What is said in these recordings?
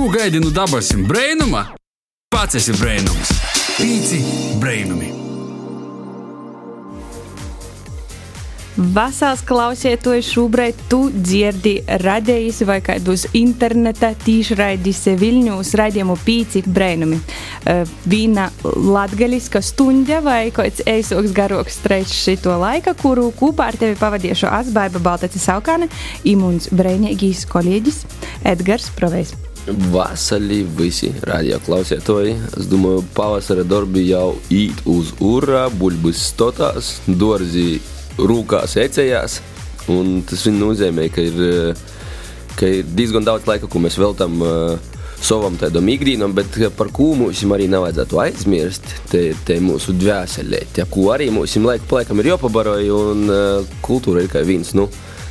Ko gaidi no dabasim brainuma? Pats esi brainums. Pīci brainumi. Vasals klausieties, šobrīd tu dzirdi radījis vai kādus interneta tīšraidis Viļņūs raidījumu pīci brēnumi. Uh, Vīna latgaliska stunda vai kāds eisoks garoks streičs šito laika, kuru kopā ar tevi pavadīšu Asbaiba Baltaci Saukāne, imuns brēņēgīs kolēģis Edgars Provejs. Vasarī visi radio klausītāji. Es domāju, pavasara darbi jau īt uz urā, buļbuļs stotās, dārzi rūkās, ecējās. Tas nozīmē, ka ir, ka ir diezgan daudz laika, ko mēs veltam uh, savam tādam ikdienam, bet par ko mums arī nevajadzētu aizmirst, te, te mūsu dvēselē, ja, ko arī mums laiku pa laikam ir jāpabaroja, un uh, kultūra ir kā viens nu,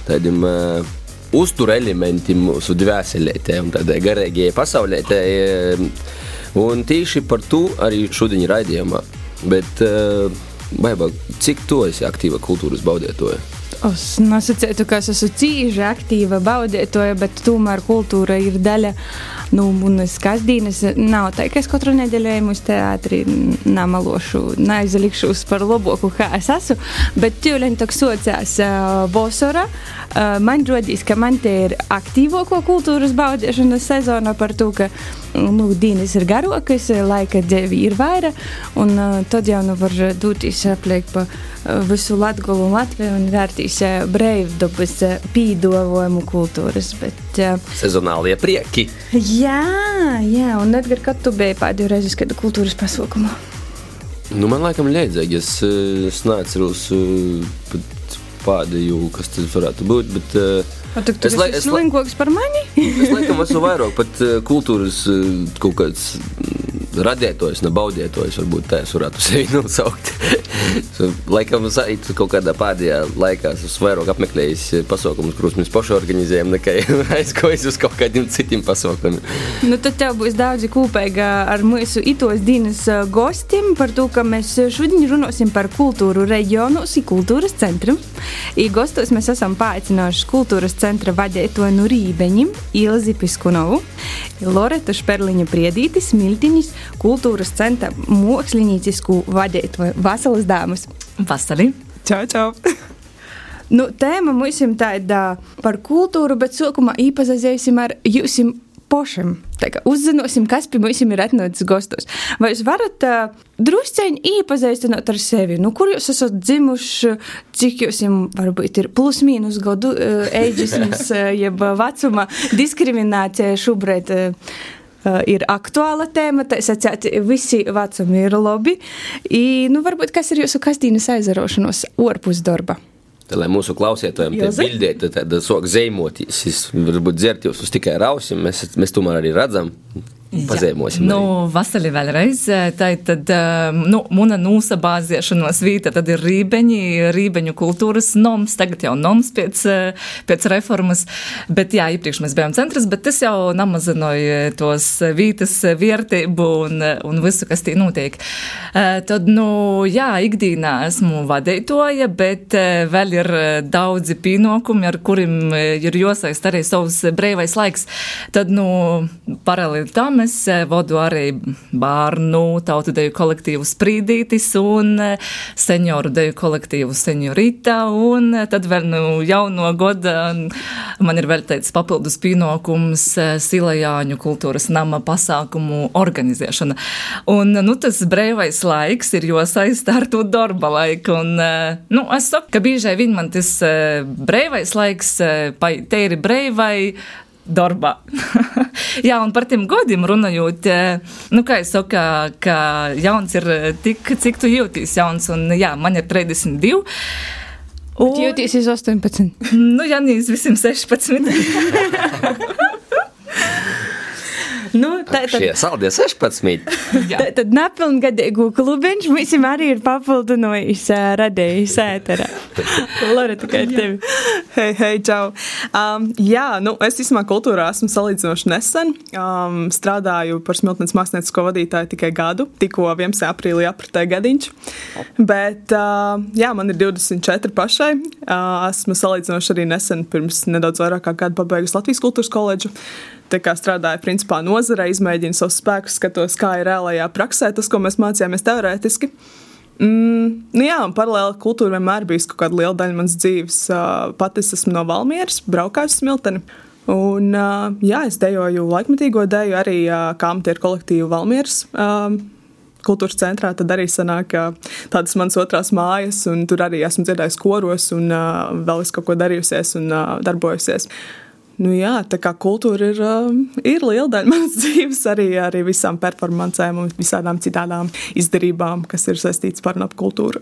tādiem uh, uztur elementiem mūsu dvēselē, un tādai garīgajai pasaulē. Te, un tieši par to arī šodien raidījumā. Bet, uh, Baiba, cik tu esi aktīva kultūras baudītāja? Es nesacītu, ka es esmu cīņa aktīva baudītāja, bet tomēr kultūra ir daļa no nu, manas kasdienas. Nav tā, ka es katru nedēļu eju uz teātri, namalošu, neaizlikšos par labāku, kā es esmu. Bet tūlīt tā sociās uh, Bosora. Uh, man rodīs, ka man te ir aktīvāko kultūras baudīšanas sezona par to, ka nu, dienas ir garākas, laika dēļ ir vairāk, un uh, tad jau nu var doties apliek pa uh, visu Latgolu un Latviju un vērtīs uh, breivdabas uh, pīdojumu kultūras. Bet, uh, Sezonālie prieki. Jā, jā, un Edgar, kad tu biji pēdējo reizi kādu kultūras pasaukumu? Nu, man laikam liedzīgi, es, es neatceros pēdējo, kas tas varētu būt, bet O, tu, tu es domāju, ka tas ir slinkoks par mani. es laikam esmu vairāk pat kultūras kaut kāds radētojs, ne baudētojs, varbūt tā es varētu sevi nosaukt. Laikam, es kaut kādā pēdējā laikā esmu vairāk apmeklējis pasaukumus, kurus mēs paši organizējam, nekā aizgājis uz kaut kādiem citiem pasaukumiem. Nu, tad tev būs daudz kopīga ar mūsu itos dienas gostiem par to, ka mēs šodien runāsim par kultūru reģionus un kultūras centru. I gostos mēs esam paaicinājuši kultūras centra vadītāju no Rībeņiem, Ilzi Piskunovu, Loretu Šperliņu Priedīti, Smiltiņas, kultūras centra māksliniecisku vadītāju Vasaras dāmas. Vasarī! Čau, čau! Nu, tēma mums ir tāda par kultūru, bet sākumā īpazīstināsim ar jums pašam. Uzzināsim, kas pie mums ir atnācis gastos. Vai jūs varat uh, drusceņi iepazīstināt ar sevi? Nu, kur jūs esat dzimuši, cik jums varbūt ir plus-mínus gadu uh, eidžisms, uh, jeb vecuma diskriminācija šobrīd? Uh, ir aktuāla tēma, tā sakot, visi vecumi ir labi. I, nu, varbūt kas ir jūsu kastīnas aizarošanos ārpus darba? Tā, lai mūsu klausītājiem te bildētu, tad sok zeimotīs, varbūt dzert jūs uz tikai rausim, mēs, mēs tomēr arī redzam, Pazīmosim. Nu, vasarī vēlreiz. Tā tad, nu, muna nūsa bāziešanos vīta, tad ir rībeņi, rībeņu kultūras noms, tagad jau noms pēc, pēc reformas, bet jā, iepriekš mēs bijām centras, bet tas jau namazinoja tos vītas vērtību un, un visu, kas tī notiek. Tad, nu, jā, ikdīnā esmu vadītoja, bet vēl ir daudzi pienākumi, ar kuriem ir jāsaist arī savs brīvais laiks. Tad, nu, paralēli tam es eh, vadu arī bērnu tautu deju kolektīvu Sprīdītis un eh, senioru deju kolektīvu Seniorita, un eh, tad vēl nu jauno goda man ir vēl teicis papildus pienākums Silajāņu kultūras nama pasākumu organizēšana. Un, nu, tas brīvais laiks ir jo saistā ar to darba laiku, un, nu, es saku, ka biežai viņi man tas brīvais laiks, te ir brīvai, darbā. Jā, un par tiem godiem runājot, eh, nu, kā es saku, ka jauns ir eh, tik, cik tu jūties jauns, un jā, man ir 32. Un... Bet jūties 18. Nu, Janīs visiem 16. Nu, tā tad šie saldie 16. tā, tad nepilngadīgu klubiņš mums arī ir papildinājis radījis ēterā. Loreta, kā ir tevi? Hei, hei, čau. Um, jā, nu, es īstenībā kultūrā esmu salīdzinoši nesen. Um, strādāju par smiltnes māksliniecisko vadītāju tikai gadu, tikko 11. aprīlī apritēja gadiņš. Bet, uh, jā, man ir 24 pašai. Uh, esmu salīdzinoši arī nesen, pirms nedaudz vairāk kā gadu pabeigusi Latvijas kultūras koledžu. Strādāju principā nozarē, izmēģinu savus spēkus, skatos, kā ir reālajā praksē, tas, ko mēs mācījāmies teorētiski. Mm, nu jā, un paralēli kultūra vienmēr bijusi kaut kāda liela daļa manas dzīves. Pat es esmu no Valmieras, braukāju uz Smilteni. Un, jā, es dejoju laikmetīgo deju arī kā amatieru kolektīvu Valmieras kultūras centrā. Tad arī sanāk tādas manas otrās mājas, un tur arī esmu dzirdējusi koros un vēl es kaut ko darījusies un darbojusies. Nu jā, tā kā kultūra ir, um, ir liela daļa manas dzīves, arī, arī visām performancēm un visādām citām izdarībām, kas ir saistītas ar apkultūru.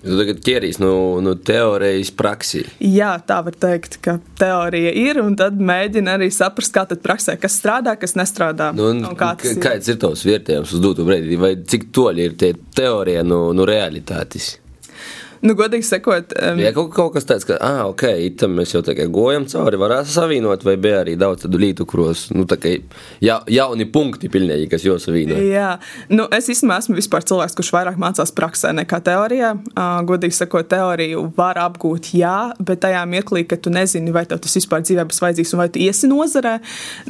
Jūs tagad ķerīs no, no teorijas praksī. Jā, tā var teikt, ka teorija ir, un tad mēģina arī saprast, kā tad praksē, kas strādā, kas nestrādā. Nu, un, un kā ir. Kāds ir tavs vērtējums uz doto brīdi, vai cik toļi ir tie teorija no, no realitātes? Nu, godīgi sakot, um, ja kaut, kaut kas tāds, ka, ah, ok, tam mēs jau tikai gojam cauri, varētu savienot, vai bija arī daudz tādu lītu, kuros, nu, tā kā ja, jauni punkti pilnīgi, kas jau savienot. Jā, nu, es īstenībā esmu vispār cilvēks, kurš vairāk mācās praksē nekā teorijā. Uh, godīgi sakot, teoriju var apgūt, jā, bet tajā mirklī, kad tu nezini, vai tev tas vispār dzīvē būs vajadzīgs un vai tu iesi nozarē,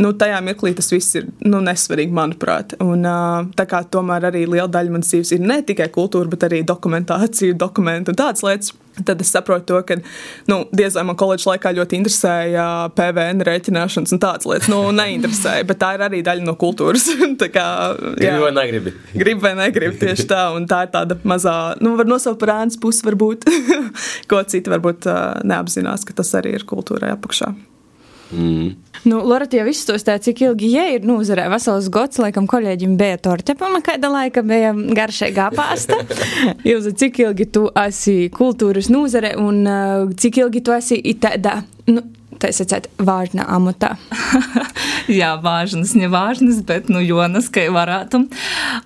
nu, tajā mirklī tas viss ir, nu, nesvarīgi, manuprāt. Un uh, tā kā tomēr arī liela daļa manas dzīves ir ne tikai kultūra, bet arī dokumentācija, dokumenti tādas lietas. Tad es saprotu, to, ka nu, diez vai man koledžas laikā ļoti interesēja PVN rēķināšanas un tādas lietas. Nu, neinteresēja, bet tā ir arī daļa no kultūras. kā, gribi vai negribi? Gribi vai negribi tieši tā. Tā ir tāda mazā, nu, var nosaukt par ēnas pusi, varbūt, ko citi varbūt neapzinās, ka tas arī ir kultūrai apakšā. Mm. Nu, Lorita jau izstāstīja, cik ilgi ja ir nozarē. Vesels gads, laikam, kolēģim bija torte, pama kāda laika bija garšīgā pāsta. Jūs, cik ilgi tu esi kultūras nozarē un uh, cik ilgi tu esi tādā, nu, sakot, vārna amatā. jā, vāžnas, ne vāžnas, bet, nu, jonas, ka varētu.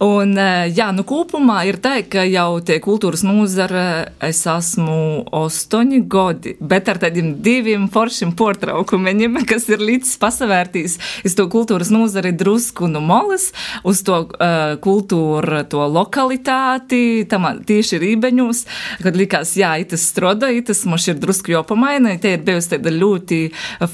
Un, eh, jā, nu, kopumā ir tā, ka jau tie kultūras nozara es esmu astoņi godi, bet ar tādiem diviem foršiem portraukumeņiem, kas ir līdz pasavērtīs, es to kultūras nozari drusku nu molas, uz to uh, kultūru, to lokalitāti, tam tieši rībeņos, kad likās, jā, itas stroda, itas mums ir drusku jopamaina, te ir bijusi tāda ļoti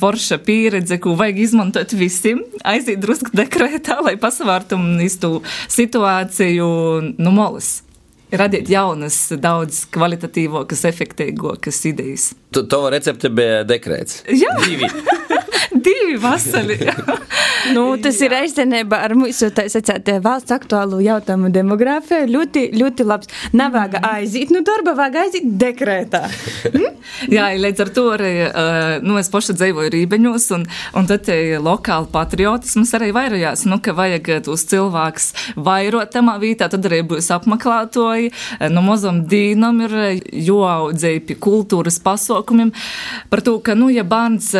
forša pieredze, ko vajag izmantot visiem, aiziet drusku dekrētā, lai pasavārtu īstu situāciju nu molas radīt jaunas, daudz kvalitatīvākas, efektīvākas idejas. Tu, to recepte bija dekrēts. Jā, divi. divi vasari. nu, tas ir aizenībā ar mūsu sacēt, valsts aktuālu jautājumu demogrāfiju. Ļoti, ļoti labs. Nevajag aiziet no nu, darba, vajag aiziet dekrētā. Hm? Jā, līdz ar to arī, nu, es paši dzīvoju Rībeņos, un, un tad lokāli patriotisms arī vairojās, nu, ka vajag tos cilvēkus vairot tamā vietā, tad arī būs apmeklētoji. No nu, mazam dīnam ir joaudzēji pie kultūras pasaukumiem par to, ka, nu, ja bērns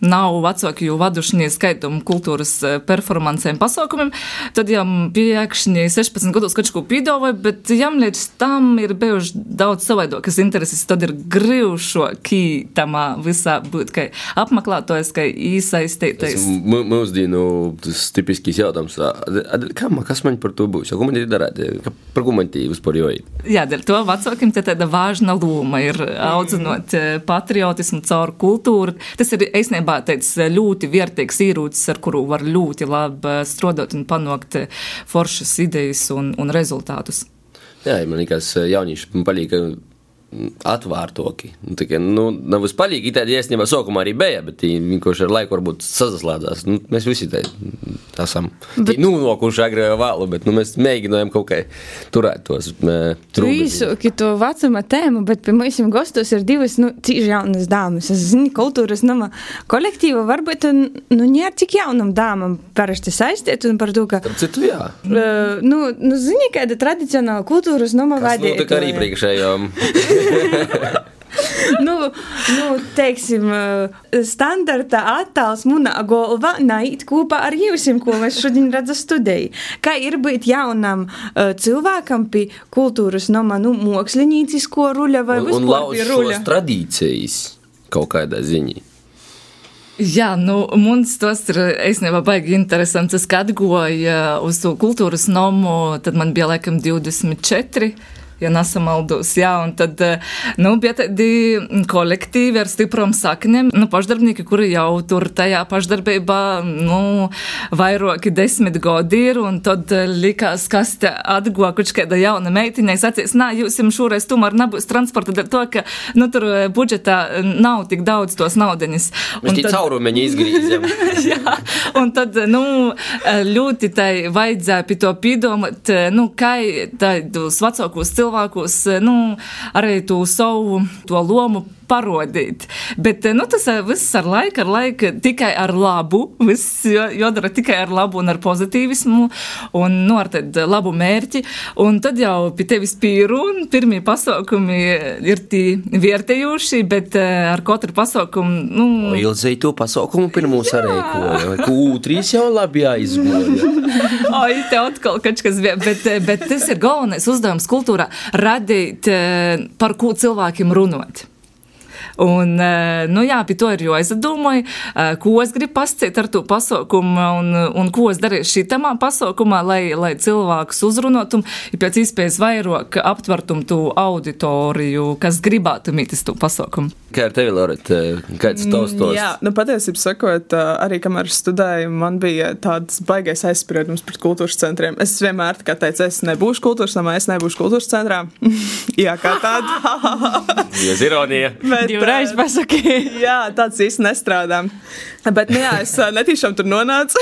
nav vecāki jau vadušanie skaitumu kultūras e, performancēm pasaukumiem, tad jām piekšņi 16 gados kaut ko pīdāvāja, bet jām līdz tam ir bijuši daudz savaidokas intereses, tad ir grīvšoki tamā visā būt, ka apmeklētājs, ka īsaistītais. Mūsdienu tas tipiskais jautājums, kas man par to būs, ko man ir darīt, par ko man tī vispār joīt? Jā, dēļ to vecākiem te tāda vāžna loma ir audzinot e, patriotismu caur kultūru. Tas ir īstenībā tāds ļoti vērtīgs ierūcis, ar kuru var ļoti labi strādāt un panākt foršas idejas un, un rezultātus. Jā, man liekas, jaunieši palīdz atvērtoki. Nu, tikai, nu, nav uzpalīgi, tādi īstenībā sākumā arī bija, bet vienkārši ar laiku varbūt sazaslēdzās. Nu, mēs visi tā esam bet... nūnokuši agri vai vēlu, bet nu, mēs mēģinājām kaut kā turēt tos trūkumus. Visu to vecuma tēmu, bet pie mums gastos ir divas, nu, cīži jaunas dāmas. Es zinu, kultūras nama kolektīva varbūt, nu, ne ar cik jaunam dāmam parasti saistīt un par to, ka... Tam citu, jā. Uh, nu, nu, zini, kāda tradicionāla kultūras nama vadīja. Nu, tā kā arī priekšējām. nu, nu, teiksim, standarta attēls manā galvā neiet kopā ar jums, ko mēs šodien redzam studijā. Kā ir būt jaunam uh, cilvēkam pie kultūras nama, nu, māksliniecisko ruļa vai un, vispār pie ruļa? tradīcijas kaut kādā ziņā. Jā, nu, mums tas ir īstenībā baigi interesants. Es atgoju uz to kultūras nomu, tad man bija laikam 24 ja nesamaldos. Jā, un tad, nu, bija tādi kolektīvi ar stiprom saknēm, nu, pašdarbnieki, kuri jau tur tajā pašdarbībā, nu, vairāki desmit gadi ir, un tad likās, kas te atgokuši kāda jauna meitiņa, sacīs, nā, jūs jums šoreiz tomēr nebūs transporta, dēļ to, ka, nu, tur budžetā nav tik daudz tos naudeņas. Mēs tie caurumeņi izgrīzam. jā, un tad, nu, ļoti tai vajadzēja pie to piedomāt, nu, kā tādus vecākos cilvēkus, nu, arī to savu to lomu parodīt. Bet nu, tas eh, viss ar laiku, ar laiku tikai ar labu. Viss jādara tikai ar labu un ar pozitīvismu un nu, ar labu mērķi. Un tad jau pie tevis pīru un pirmie pasaukumi ir tie vērtējuši, bet eh, ar katru pasaukumu. Nu, Ilzei to pasaukumu pirmo sarēkoja. Kūtrīs jau labi jāizgoja. Oi, te atkal kaut kas bija, bet, eh, bet tas ir galvenais uzdevums kultūrā - radīt, par ko cilvēkiem runāt. Un, eh, nu jā, pie to ir jāizdomāja, eh, ko es gribu pasciet ar to pasaukumu un, un ko es darīšu šitamā pasaukumā, lai, lai cilvēkus uzrunotu un ja pēc iespējas vairāk aptvertum to auditoriju, kas gribētu mītis to pasaukumu. Kā ar tevi, Lorita, kāds tavs tos? Jā, nu patiesībā sakot, arī kamēr studēju, man bija tāds baigais aizspriedums pret kultūras centriem. Es vienmēr tā kā teicu, es nebūšu kultūras namā, es nebūšu kultūras centrā. jā, kā tāda. Jūs ironija. Bet, Divreiz pasaki. jā, tāds īsti nestrādā. Bet, nu jā, es netīšām tur nonācu.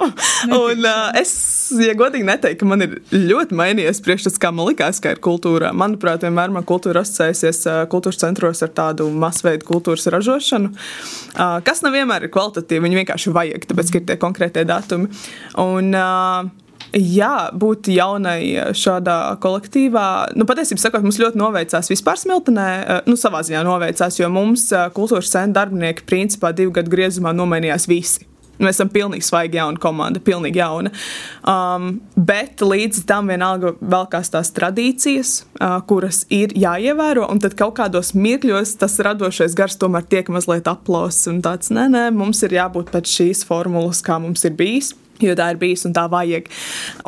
un es, ja godīgi neteiktu, man ir ļoti mainījies priekšstats, kā man likās, ka ir kultūra. Manuprāt, vienmēr man kultūra asociēsies kultūras centros ar tādu masveidu kultūras ražošanu, kas nav vienmēr ir kvalitatīva. Viņi vienkārši vajag, tāpēc, ka ir tie konkrētie datumi. Un, Jā, būt jaunai šādā kolektīvā. Nu, patiesībā, sakot, mums ļoti noveicās vispār smiltenē, nu, savā ziņā noveicās, jo mums kultūras centra darbinieki principā divu gadu griezumā nomainījās visi. Mēs esam pilnīgi svaigi jauna komanda, pilnīgi jauna. Um, bet līdz tam vienalga velkās tās tradīcijas, uh, kuras ir jāievēro, un tad kaut kādos mirkļos tas radošais gars tomēr tiek mazliet aplausts un tāds, nē, nē, mums ir jābūt pēc šīs formulas, kā mums ir bijis. Jo tā ir bijis un tā vajag.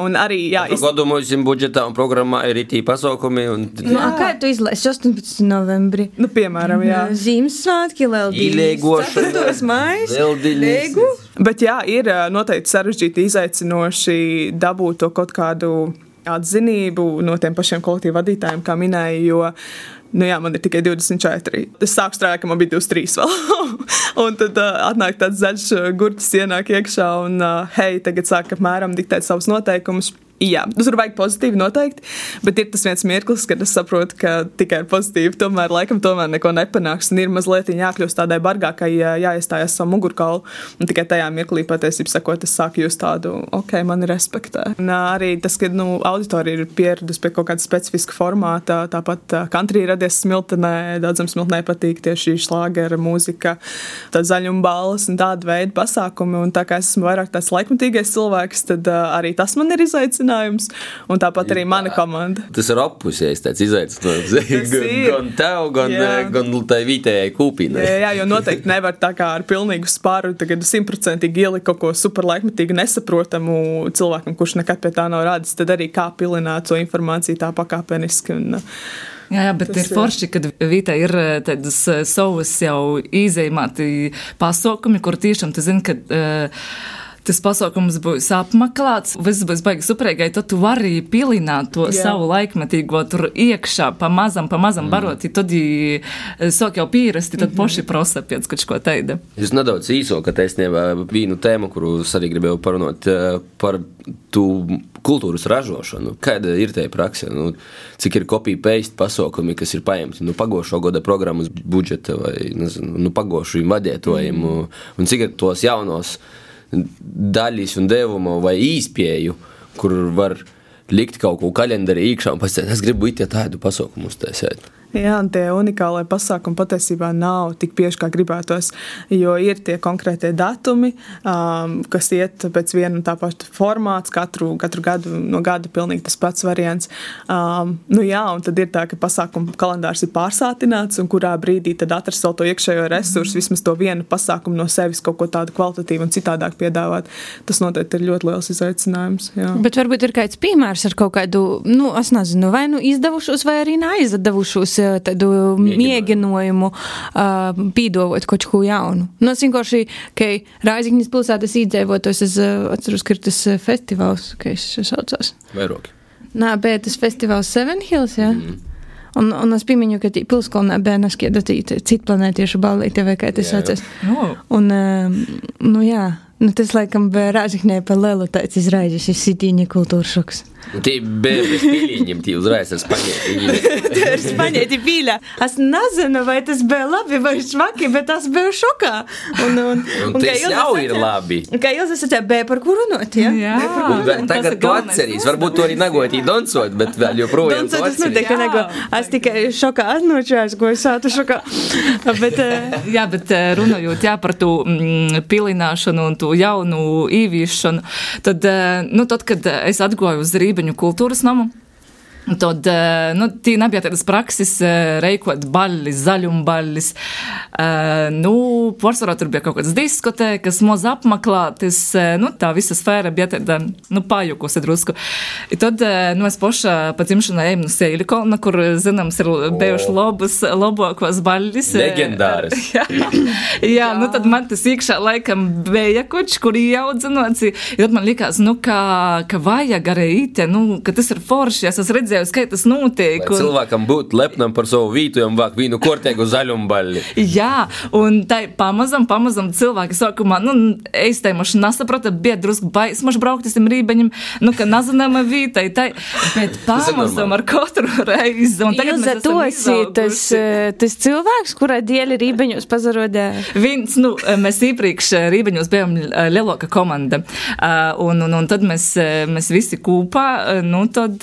Un arī, jā, es domāju, budžetā un programmā ir itī pasaukumi. Un... Nu, kā tu izlaisi 18. novembrī? Nu, piemēram, jā. Ziemassvētki, Lieldiņas. Ilēgošana. mājas. Lieldiņas. Bet jā, ir noteikti sarežģīti izaicinoši dabūt to kaut kādu atzinību no tiem pašiem kolektīvu vadītājiem, kā minēju, jo Nu, jā, man ir tikai 24. Es sāku strādāt, ka man bija 23 vēl. un tad uh, atnāk tāds zaļš gurķis, ienāk iekšā un, uh, hei, tagad sāk apmēram diktēt savus noteikumus. Jā, var būt pozitīvi noteikti, bet ir tas viens mirklis, kad es saprotu, ka tikai ar pozitīvu tomēr laikam tomēr neko nepanāks. Un ir mazliet jākļūst tādai bargākai, jāiestājas savu mugurkaulu. Un tikai tajā mirklī patiesībā sakot, es sāku just tādu, ok, man ir respektē. Un arī tas, ka nu, auditorija ir pieradusi pie kaut kāda specifiska formāta, tāpat country radies smiltenē, daudzam smiltenē patīk tieši šlāgera mūzika, tā zaļuma balss un tāda veida pasākumi. Un tā kā es esmu vairāk tāds laikmatīgais cilvēks, tad arī tas man ir izaicinājums izaicinājums, un tāpat arī mana komanda. Tas ir apusējis tāds izaicinājums. gan, gan tev, gan, jā. gan tai vietējai kūpīnai. Jā, jā, jo noteikti nevar tā kā ar pilnīgu spāru tagad simtprocentīgi ielikt kaut ko superlaikmetīgu, nesaprotamu cilvēkam, kurš nekad pie tā nav rādis, tad arī kā pilināt šo informāciju tā pakāpeniski. Un, Jā, jā, bet tas ir forši, kad Vītā ir tādas savas jau izējumāti pasaukumi, kur tiešām tu zini, ka. Uh, tas pasākums būs apmeklēts, viss būs baigi superīgai, tad tu vari pilināt to Jā. savu laikmetīgo tur iekšā, pa mazam, pa mazam mm. barot, tad sok jau pierasti, tad mm -hmm. poši prosa pēc kaut ko teida. Jūs nedaudz īso, ka taisnībā vienu tēmu, kuru es arī gribēju parunāt eh, par tu kultūras ražošanu. Kāda ir tā praksa? Nu, cik ir kopija paste pasākumi, kas ir paņemti nu, pagošo gada programmas budžeta vai nezinu, nu, pagošu vadītājumu, mm. un cik ir tos jaunos daļas un devumu vai īspēju, kur var likt kaut ko kalendārī iekšā un pēc tam es gribu it ja tādu pasaukumu uztaisīt. Jā, un tie unikālie pasākumi patiesībā nav tik bieži, kā gribētos. Jo ir tie konkrētie datumi, um, kas iet pēc viena un tā paša formāta, katru, katru gadu no gada pilnīgi tas pats variants. Um, nu jā, un tad ir tā, ka pasākumu kalendārs ir pārsātināts, un kurā brīdī tad atrast vēl to iekšējo resursu, vismaz to vienu pasākumu no sevis kaut ko tādu kvalitatīvu un citādāk piedāvāt. Tas noteikti ir ļoti liels izaicinājums. Jā. Bet varbūt ir kāds piemērs ar kaut kādu, nu, es nezinu, vai nu izdevušos, vai arī neizdevušos tādu mēģinājumu uh, pīdovot kaut ko jaunu. Nu, es vienkārši, ka Raizikņas pilsētas iedzīvotājs, es uh, atceros, ka ir tas festivāls, ka es saucos. Vairoki. Nā, bet tas festivāls Seven Hills, jā. Mm. Un, un es piemiņu, ka pilskolnē bija neskiedotīt citplanētiešu ballīte vai kā tas saucas. No. Un, uh, nu jā, nu tas laikam bija Raizikņē pa lielu tāds izraidis, ir sitīņa kultūra šoks. Tie bija tie uzreiz ar spaņēti. Tie ir spaņēti pīļā. Es nezinu, vai tas bija labi vai švaki, bet es biju šokā. Un, un, Un tas jau ir labi. Kā jūs esat bija par kuru not, ja? Jā, Un vēl tagad tu atceries, varbūt to arī negoti donsot, bet vēl joprojām Doncot, es noteikti nego. Es tikai šokā atnočājos, ko es sātu šokā. Bet, Jā, bet runājot jā, par to pilināšanu un to jaunu īvīšanu, tad, nu, tad, kad es atgoju uz Rībeņu kultūras namu. Tad eh, nu, tī nebija tādas prakses, eh, reikot baļļis, zaļumbaļļis. Eh, Nu, pārsvarā tur bija kaut kādas diskotēkas, maz apmeklētas. Nu, tā visa sfēra bija tāda, nu, pajukusi drusku. I tad, nu, es poša pa dzimšanai ejam uz Seilikona, kur, zināms, ir bijuši lobas, lobokos baļļis. eh, Leģendāras. Jā, jā, nu tad man tas iekšā laikam bija koč, kur ieaudzinots. Tad man likās, nu, ka, ka vajag arī ite, nu, ka tas ir forši. Es esmu redzējusi, ka tas notiek. Lai cilvēkam būtu lepnam par savu vītu, jām vāk vīnu kortēgu zaļumbaļļi. Jā, un tā pamazam, pamazam cilvēki sākumā, nu, es te mašu nesapratu, bija drusku baismaši braukt uz tiem rībeņiem, nu, ka nezinām vītai, tai, bet pamazam ar katru reizi. Un tagad Ilza, mēs tu esam esi tas, izauguši. eh, tas cilvēks, kurai dēļ rībeņos pazarodē. Viens, nu, mēs iepriekš eh, Rībeņos bijām eh, lielāka komanda, eh, un, un, un tad mēs, eh, mēs visi kopā, eh, nu, tad.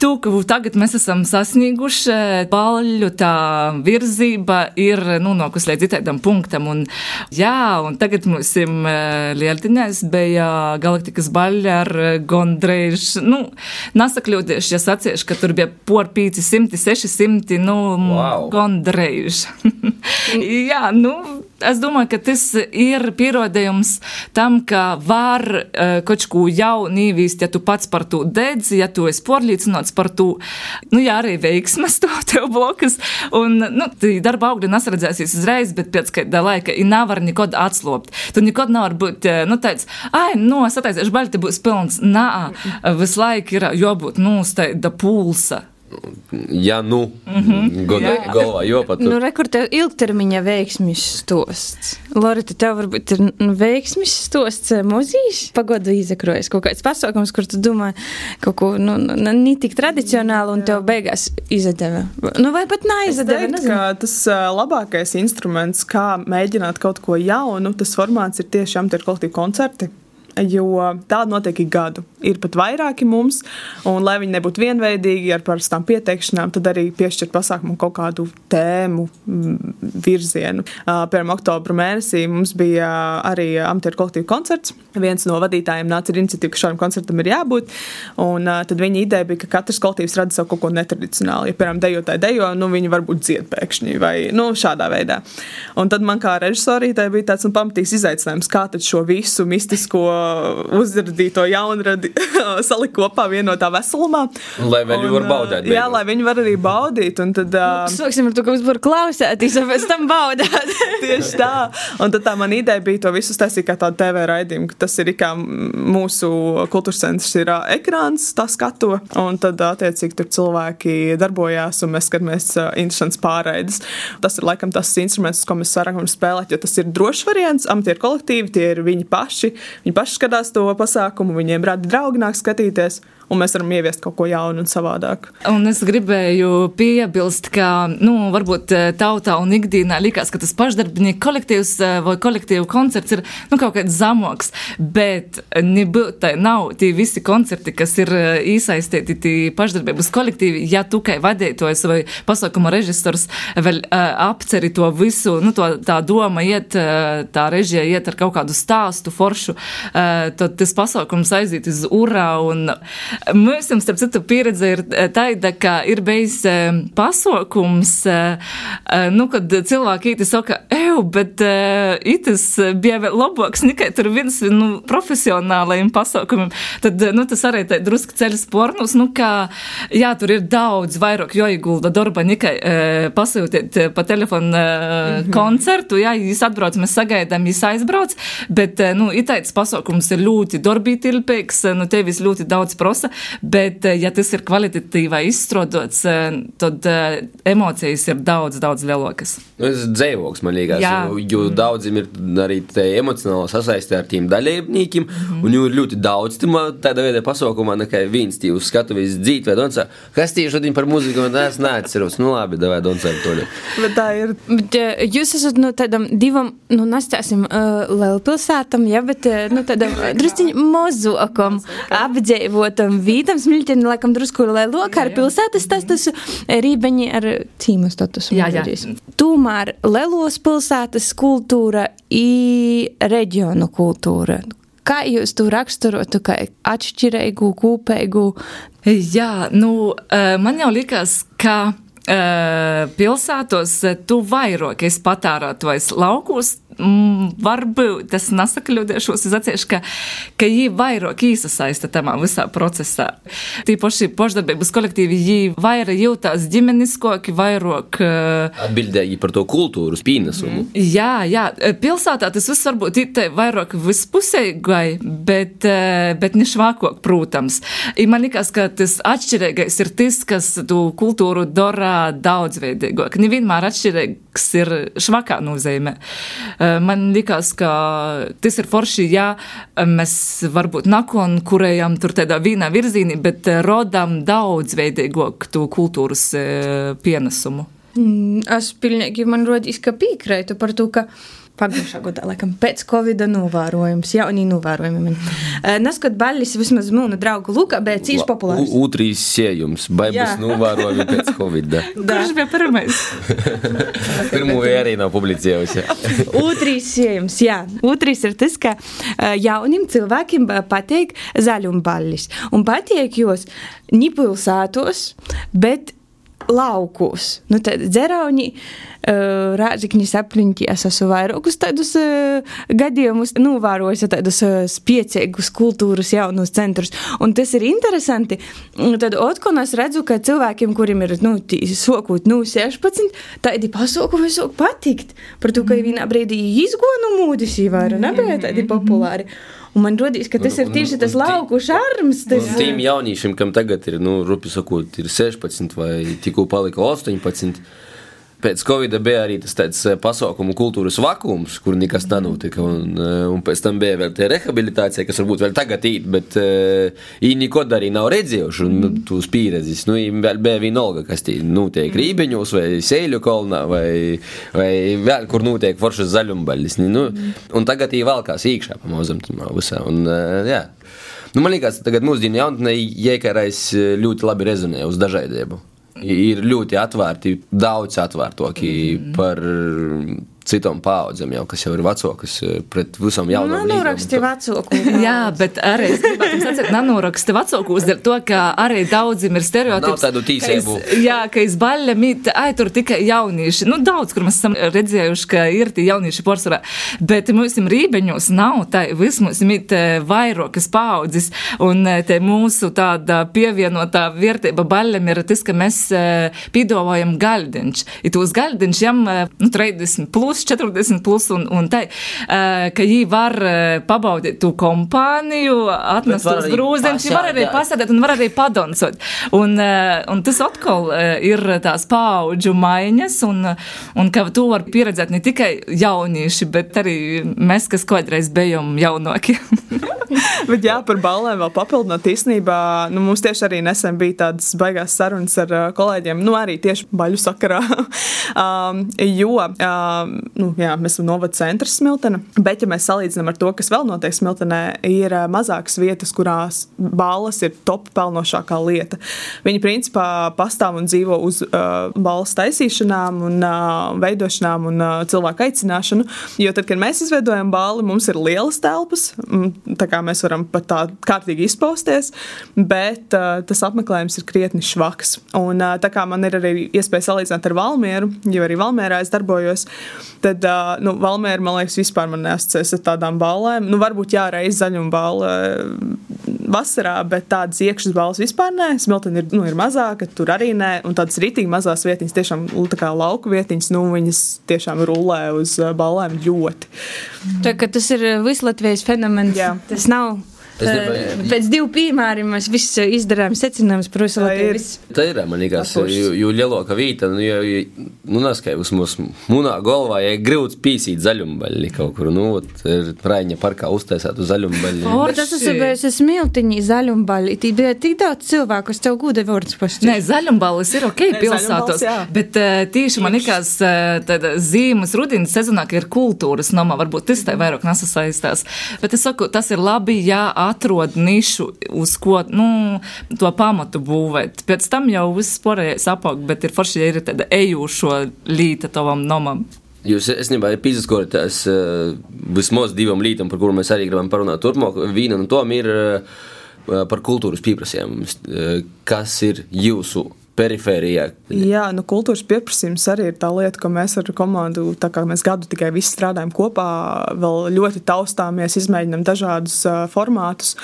To, ka tagad mēs esam sasnieguši, baļu tā virzība ir nonākusi līdz citādam punktam. Un, jā, un tagad mums ir Lieldiņās bija galaktikas baļa ar gondrēž. Nu, nesakļūdieši, ja sacieši, ka tur bija por 500, 600, nu, Wow. gondrēž. jā, nu, es domāju, ka tas ir pierādījums tam, ka var uh, kaut ko jaunu īvīst, ja tu pats par to dedzi, ja tu esi pārliecināts par to, nu, jā, arī veiksmas to tev blokas. Un, nu, darba augļi nesaredzēsies uzreiz, bet pēc kāda laika nevar nekad atslopt. Tu nekad nevar būt, eh, nu, tāds, ai, nu, es attaisīšu baļķi, te būs pilns. Nā, visu laiku ir jābūt, nu, staida pulsa. Ja nu, godā Jā. galvā jopatur. Nu, rekur tev ilgtermiņa veiksmis stosts. Lorita, tev varbūt ir nu, veiksmis stosts eh, muzīs? Pagodu izakrojas kaut kāds pasākums, kur tu domā kaut ko, nu, nu, ne tik tradicionāli un tev beigās izdeva. Nu, vai pat Es neizdeva, teiktu, tas ā, labākais instruments, kā mēģināt kaut ko jaunu, tas formāts ir tiešām tie kolektīvi koncerti. Jo tāda notiek ik gadu. Ir pat vairāki mums, un lai viņi nebūtu vienveidīgi ar parastām pieteikšanām, tad arī piešķirt pasākumam kaut kādu tēmu, mm, virzienu. Piemēram, oktobra mēnesī mums bija arī amatieru kolektīvu koncerts. Viens no vadītājiem nāca ar iniciatīvu, ka šādam koncertam ir jābūt. Un, tad viņa ideja bija, ka katrs kolektīvs rada sev kaut ko netradicionālu. Ja, piemēram, dejotāji dejo, nu, viņi varbūt dzied pēkšņi vai nu, šādā veidā. Un tad man kā režisorītei bija tāds nu, pamatīgs izaicinājums, kā tad šo visu mistisko uzradīto jaunradi salikt kopā vienotā veselumā. Lai viņi var baudīt Jā, beigās. lai viņi var arī baudīt. Un tad, uh, Sāksim ar to, ka mums var klausēties, un pēc tam baudāt. Tieši tā. Un tad tā man ideja bija to visu taisīt kā tādu TV raidījumu, ka tas ir kā mūsu kultūras centrs, ir ā, ekrāns, tā skato. Un tad, attiecīgi, tur cilvēki darbojās, un mēs skatāmies ā, interesants pārraides. Tas ir laikam tas instruments, ko mēs varam spēlēt, jo tas ir drošs variants. Amatieru kolektīvi, tie ir viņi paši. Viņi paši paši skatās to pasākumu, viņiem rada draugnāk skatīties un mēs varam ieviest kaut ko jaunu un savādāku. Un es gribēju piebilst, ka nu, varbūt eh, tautā un ikdienā likās, ka tas pašdarbnieku kolektīvs eh, vai kolektīvu koncerts ir nu, kaut kāds zamoks, bet nebūtu, nav tie visi koncerti, kas ir iesaistīti tie pašdarbības kolektīvi, ja kā vadītājs vai pasākuma režisors vēl uh, apceri to visu, nu, to, tā doma iet, uh, tā režija iet ar kaut kādu stāstu foršu, uh, tad tas pasākums aiziet uz urā un Mums, starp citu, pieredze ir eh, tāda, ka ir bijis eh, pasākums, eh, nu, kad cilvēki īti saka, eju, bet itis bija vēl labāks nekā tur viens nu, profesionālajiem pasākumiem. Tad, nu, tas arī tā druski ceļas pornus, nu, ka, jā, tur ir daudz vairāk joigulda darba nekā pasūtīt pa telefonu mm -hmm. koncertu, jā, jūs atbrauc, mēs sagaidām, jūs aizbrauc, bet, nu, itāits pasākums ir ļoti darbītilpīgs, nu, tevis ļoti daudz prosa prasa, bet, eh, ja tas ir kvalitatīvā izstrādāts, eh, tad eh, emocijas ir daudz, daudz lielākas. Nu, tas ir dzīvoklis, man liekas, jo, jo mm. daudziem ir arī emocionāli sasaistīti ar tiem dalībniekiem, mm. un jau ir ļoti daudz tādā veidā pasaukumā, nekā viens tīvs skatuves dzīt vai doncā. Kas tieši šodien par mūziku, man es neatceros. Nu labi, davai doncā to. Bet tā ir. Bet, jūs esat no tādam divam, nu, nestāsim uh, lielpilsētam, ja, bet, nu, tādam drusciņ mozokam apdzīvotam vītam smilķeni, laikam drusku lielāka ar pilsētas statusu, rībeņi ar cīmu statusu. Jā, jā. Tomēr lielos pilsētas kultūra i reģionu kultūra. Kā jūs to raksturotu, kā atšķirīgu, kūpīgu? Jā, nu, man jau likās, ka pilsētos tu vairāk esi patērētājs laukos, Mm, varbūt es nesakļūdīšos, es atceros, ka, ka viņi vairāk iesaista tamā visā procesā. Tīpaši pašdarbības kolektīvi viņi vairāk jūtās ģimeniskoki, vairāk. Uh, Atbildēji par to kultūras pienesumu. Mm. Jā, jā, pilsētā tas viss varbūt ir vairāk vispusēgai, bet, uh, bet nešvākok, protams. I man liekas, ka tas atšķirīgais ir tas, kas tu kultūru dara daudzveidīgāk. Nevienmēr atšķirīgs ir švakā nozīmē. Uh, Eh, man likās, ka tas ir forši, ja mēs varbūt nakon kurējam tur tādā vīnā virzīnī, bet eh, rodam daudzveidīgāku to kultūras eh, pienesumu. Mm, es pilnīgi man rodīs, ka piekrītu par to, ka Pagājušā gadā, laikam, pēc Covid novērojums, jaunī novērojumi. Uh, Neskat baļļis vismaz mūnu draugu Luka, bet cīši populārs. Utrīs siejums, baigas novērojumi pēc Covid. Kurš bija pirmais? Pirmo arī nav publicējusi. Utrīs siejums, jā. Utrīs ir tas, ka uh, jaunim cilvēkiem patīk zaļumbaļļis. Un patīk jos nipilsētos, bet laukos. Nu, tad dzerauni, uh, rāzikņi sapliņķi, es esmu vairākus tādus uh, gadījumus novērojis, tādus uh, spiecīgus kultūras jaunus centrus. Un tas ir interesanti. Tad otkon es redzu, ka cilvēkiem, kuriem ir, nu, sokūt, nu, 16, tādi pasaukumi sāk patikt. Par to, ka vienā brīdī izgonu mūdis, vai nebija tādi populāri. Un man rodīs, ka tas ir tieši tas lauku šarms. Tas... Tiem jauniešiem, kam tagad ir, nu, rupi sakot, ir 16 vai tikko palika 18 pēc Covid bija arī tas tāds eh, pasaukumu kultūras vakums, kur nekas nenotika. Un, eh, un pēc tam bija vēl tā rehabilitācija, kas varbūt vēl tagad ir, bet uh, viņi neko arī nav redzējuši. Un, nu, tūs pieredzes, nu, vēl bija vienalga, kas tī notiek mm. Rībeņos vai Sēļu kolnā vai, vai vēl kur notiek foršas zaļumbaļas. Nu, un tagad viņi valkās iekšā pamazam tamā visā. Un, jā. Nu, man liekas, tagad mūsdienu jaunatnē jēkārais ļoti labi rezonē uz dažādību ir ļoti atvērti, daudz atvērtāki mm. par citām paudzēm, jau, kas jau ir vecākas eh, pret visam jaunam. Nanoraksti vecāku. Jā, bet arī es gribētu sacīt, nanoraksti vecākus, dēļ to, ka arī daudzim ir stereotips. Nav tādu tīsību. Jā, ka iz baļļa mīt, ai, tur tikai jaunieši. Nu, daudz, kur mēs esam redzējuši, ka ir tie jaunieši porcelā, bet mums rībeņos nav tā, viss mums mīt eh, vairākas paudzes, un eh, te mūsu tāda pievienotā vērtība baļļam ir tas, ka mēs pīdovājam gaļdiņš. I tos gaļdiņš jam, nu, 30 plus plus, 40 plus un, un tai, uh, ka viņi var uh, pabaudīt to kompāniju, atnest tos arī grūziņus, viņi var arī pasēdēt. un var arī padoncot. Un, uh, un tas atkal ir tās paudžu maiņas, un, un ka to var pieredzēt ne tikai jaunieši, bet arī mēs, kas kādreiz bijām jaunāki. Bet jā, par balēm vēl papildināt īstenībā. Nu, mums tieši arī nesen bija tādas baigās sarunas ar kolēģiem, nu arī tieši baļu sakarā. um, jo, um, nu, jā, mēs esam novada centrs Smiltene, bet ja mēs salīdzinām ar to, kas vēl notiek Smiltenē, ir mazākas vietas, kurās balles ir top pelnošākā lieta. Viņi principā pastāv un dzīvo uz uh, balles taisīšanām un uh, veidošanām un uh, cilvēku aicināšanu, jo tad, kad mēs izveidojam balli, mums ir lielas telpas, tā kā mēs varam pat tā kārtīgi izpausties, bet uh, tas apmeklējums ir krietni švaks. Un uh, tā kā man ir arī iespēja salīdzināt ar Valmieru, jo arī Valmierā es darbojos, tad uh, nu, Valmiera, man liekas, vispār man neasociēs ar tādām balēm. Nu, varbūt jā, reiz zaļuma balva vasarā, bet tādas iekšas balvas vispār nē. Smiltene ir, nu, ir mazāka, tur arī nē. Un tādas rītīgi mazās vietiņas, tiešām tā kā lauku vietiņas, nu, viņas tiešām rullē uz balēm ļoti. Tā, tas ir vislatvijas fenomens. Jā. Tas nav. Es eh, gribēju- Pēc divu piemēriem mēs visi izdarām secinājumus par visu Tā Latviju. Tā ir man liekas, Atpūšas. jo, lielāka vieta, nu, jo, nu, neskaidrs mums, munā galvā, ja ir grūts pīsīt zaļumbaļi kaut kur, nu, ot, ir Raiņa parkā uztaisētu zaļumbaļi. O, Bet tas ir bijis smiltiņi, zaļumbaļi. Tī bija tik daudz cilvēku, kas tev gūda vārds pašs. Nē, zaļumballes ir ok pilsētos, jā. bet uh, tieši man liekas, uh, tāda zīmes rudenis sezonā, ka ir kultūras nomā, varbūt tas tai vairāk nesasaistās. Bet es saku, tas ir labi, ja atrod nišu, uz ko, nu, to pamatu būvēt. Pēc tam jau viss porējais apaug, bet ir forši, ja ir tāda ejušo līta tavam nomam. Jūs esnībā ir pīzaskorītājs uh, vismaz divam lītam, par kuru mēs arī gribam parunāt turpmāk. Viena no tom ir uh, par kultūras pieprasījumiem. Uh, kas ir jūsu perifērijā? Jā, nu, kultūras pieprasījums arī ir tā lieta, ko mēs ar komandu, tā kā mēs gadu tikai visi strādājam kopā, vēl ļoti taustāmies, izmēģinām dažādus uh, formātus.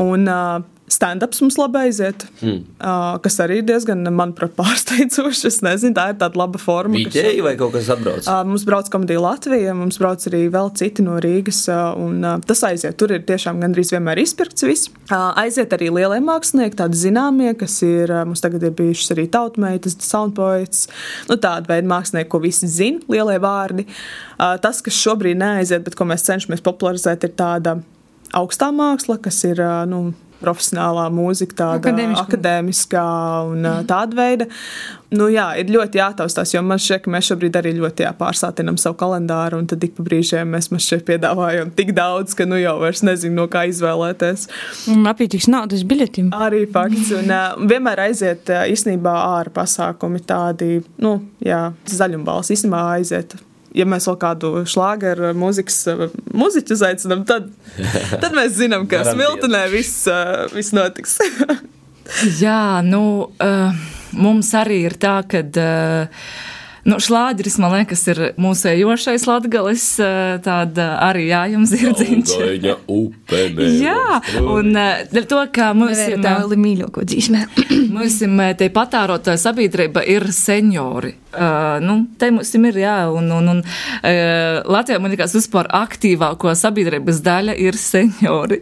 Un, uh, Stand-ups mums labi aiziet, mm. uh, kas arī ir diezgan, manuprāt, pārsteidzoši. Es nezinu, tā ir tāda laba forma. kas- Vītēji vai kaut kas atbrauc? Uh, Mums brauc komēdija Latvija, mums brauc arī vēl citi no Rīgas. uh, Un, uh, tas aiziet. Tur ir tiešām gandrīz vienmēr izpirkts viss. Uh, Aiziet arī lielie mākslinieki, tādi zināmie, kas ir. uh, Mums tagad ir bijušas arī tautmeitas, soundpoets. Nu, tāda veida mākslinieki, ko visi zina, lielie vārdi. Uh, Tas, kas šobrīd neaiziet, bet ko mēs cenšamies popularizēt, ir tāda augstā māksla, kas ir. Nu, Profesionālā mūzika, tāda Akadēmiska. akadēmiskā un ā, tāda veida. Nu, jā, ir ļoti jātaustās, jo man šķiet, ka mēs šobrīd arī ļoti jā, pārsātinām savu kalendāru, un tad ik pa brīžiem mēs man šeit piedāvājam tik daudz, ka nu jau vairs nezinu, no kā izvēlēties. Un apītīgs naudas biļetiem. Arī fakts, un vienmēr aiziet īstenībā ārā pasākumi tādi, nu, jā, zaļumbals īstenībā aiziet. Ja mēs vēl kādu šlāgeru mūzikas uh, muziķu uzaicinām, tad, tad mēs zinām, ka. Smiltenē viss, uh, viss notiks. Jā, nu, mums arī ir tā, ka. Nu, šlāģeris, man liekas, ir mūsu ejošais latgalis, tāda arī jā, jums ir dziņš. Gaļa upe. Jā, un to, ka mums ir Tā ir mīļākā dzīsmē. Mums te patērotāja sabiedrība ir seniori. Uh, nu, te mums ir, jā, un, un, un uh, Latvijā, man liekas, vispār aktīvāko sabiedrības daļa ir seniori.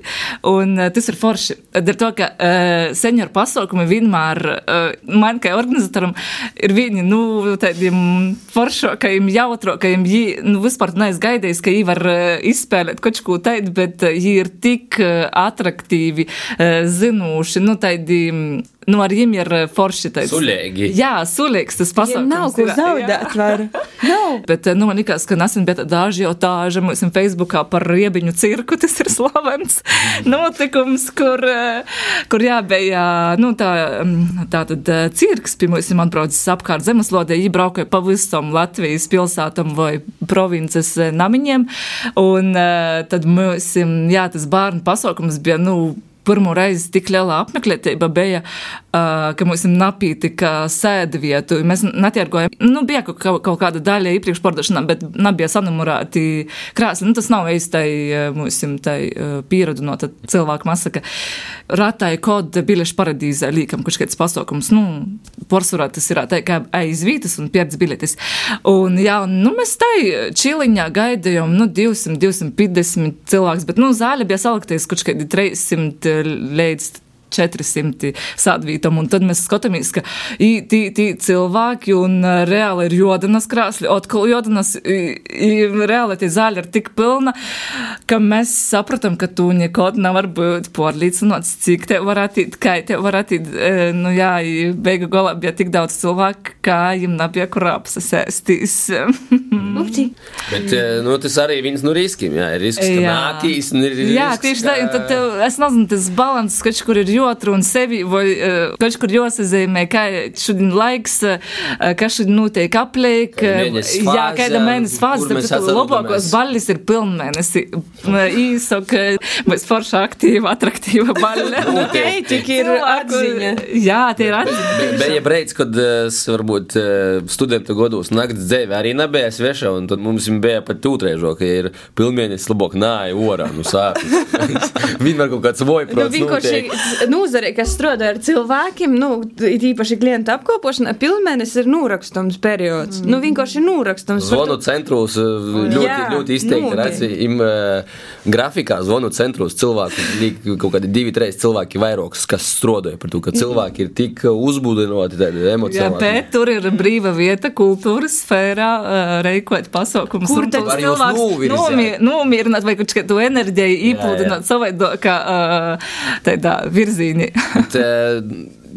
Un uh, tas ir forši. Ar to, ka uh, senioru pasaukumi vienmēr, uh, man kā organizatoram, ir viņi, nu, tādiem foršākajiem, jautrākajiem, jī, nu, vispār neesmu gaidījis, ka viņi var uh, izspēlēt kaut ko tādu, bet viņi ir tik uh, attraktīvi, uh, zinoši, nu, tādi. Nu, ar viņiem ir uh, forši tāds. Sulēgi. Jā, sulīgs tas Ja pasākums. nav ko jā. zaudēt, var. Nav. Bet, nu, man liekas, ka nesen bija tāda ažiotāža mums Facebookā par riebiņu cirku. Tas ir slavens notikums, kur, eh, kur jābija, nu, tā, mm, tā tad eh, cirks, pie mums, man braucis apkārt zemeslodē, viņi braukoja pa visam Latvijas pilsētam vai provinces eh, namiņiem. Un eh, tad mums, jā, tas bērnu pasaukums bija, nu, pirmo reizi tik liela apmeklētība bija ka mums ir napīti, ka sēdi vietu. Mēs netiergojam, nu, bija kaut, kaut kāda daļa iepriekš pārdošanā, bet nebija sanumurēti krāsli. Nu, tas nav īstai, mums pieradu no cilvēku masa, ka ratai kod biļešu paradīzē līkam kaut kāds pasaukums. Nu, Porcelāna tas ir tā kā aizvītas un pieredz biļetes. Un, jā, un, nu, mēs tai čiliņā gaidījām, nu, 200, 250 cilvēks, bet, nu, zāle bija salikties kaut kādi 300 līdz 400 sadvītam, un tad mēs skatāmies, ka tī, tī cilvēki un reāli ir jodanas krāsli, atkal jodanas, reāli tie zāļi ir tik pilna, ka mēs sapratam, ka tu nekad nevar būt pārliecināts, cik te varētu īt, kā te varētu īt, nu jā, beigu galā bija tik daudz cilvēku, kā jums nebija kur apsasēstīs. Bet, nu, tas arī viens no riskiem, jā, ir risks, ka nākīs, un ir risks, Jā, tieši tā, un tad, es nezinu, tas balans, kur ir jūtas otru un sevi, vai uh, kaut kur jāsazīmē, kā šodien laiks, uh, kas šodien notiek apliek. Uh, jā, kāda mēnesis fāze, tad labākos baļas ir pilnmēnesi. Īsok, mēs forša aktīva, atraktīva baļa. ok, tik ir atziņa. Jā, tie ir atziņa. Bija breids, kad es varbūt studentu godos nakts dzēvi arī nebija sveša, un tad mums bija pat tūtrēžo, ka ir pilnmēnesis labāk nāja orā, nu sāpes. Vienmēr kaut kāds vojprots. Nu, vienkārši nozare, kas strādā ar cilvēkiem, nu, īpaši klientu apkopošanā, pilnmēnesis ir norakstams periods. Mm. Nu, vienkārši ir norakstams. Zvonu centros ļoti, Jā, ļoti izteikti redzi, im uh, grafikā zvonu centros cilvēku, kaut kādi divi, trīs cilvēki vairākus, kas strādāja par to, ka cilvēki ir tik uzbudinoti, tādi emocionāli. Jā, bet tur ir brīva vieta kultūras sfērā, uh, reikot pasaukumus. Kur tad cilvēks nomierināt vai kaut kādu enerģiju īpludināt savādākā uh, tādā virzīnī. Bet,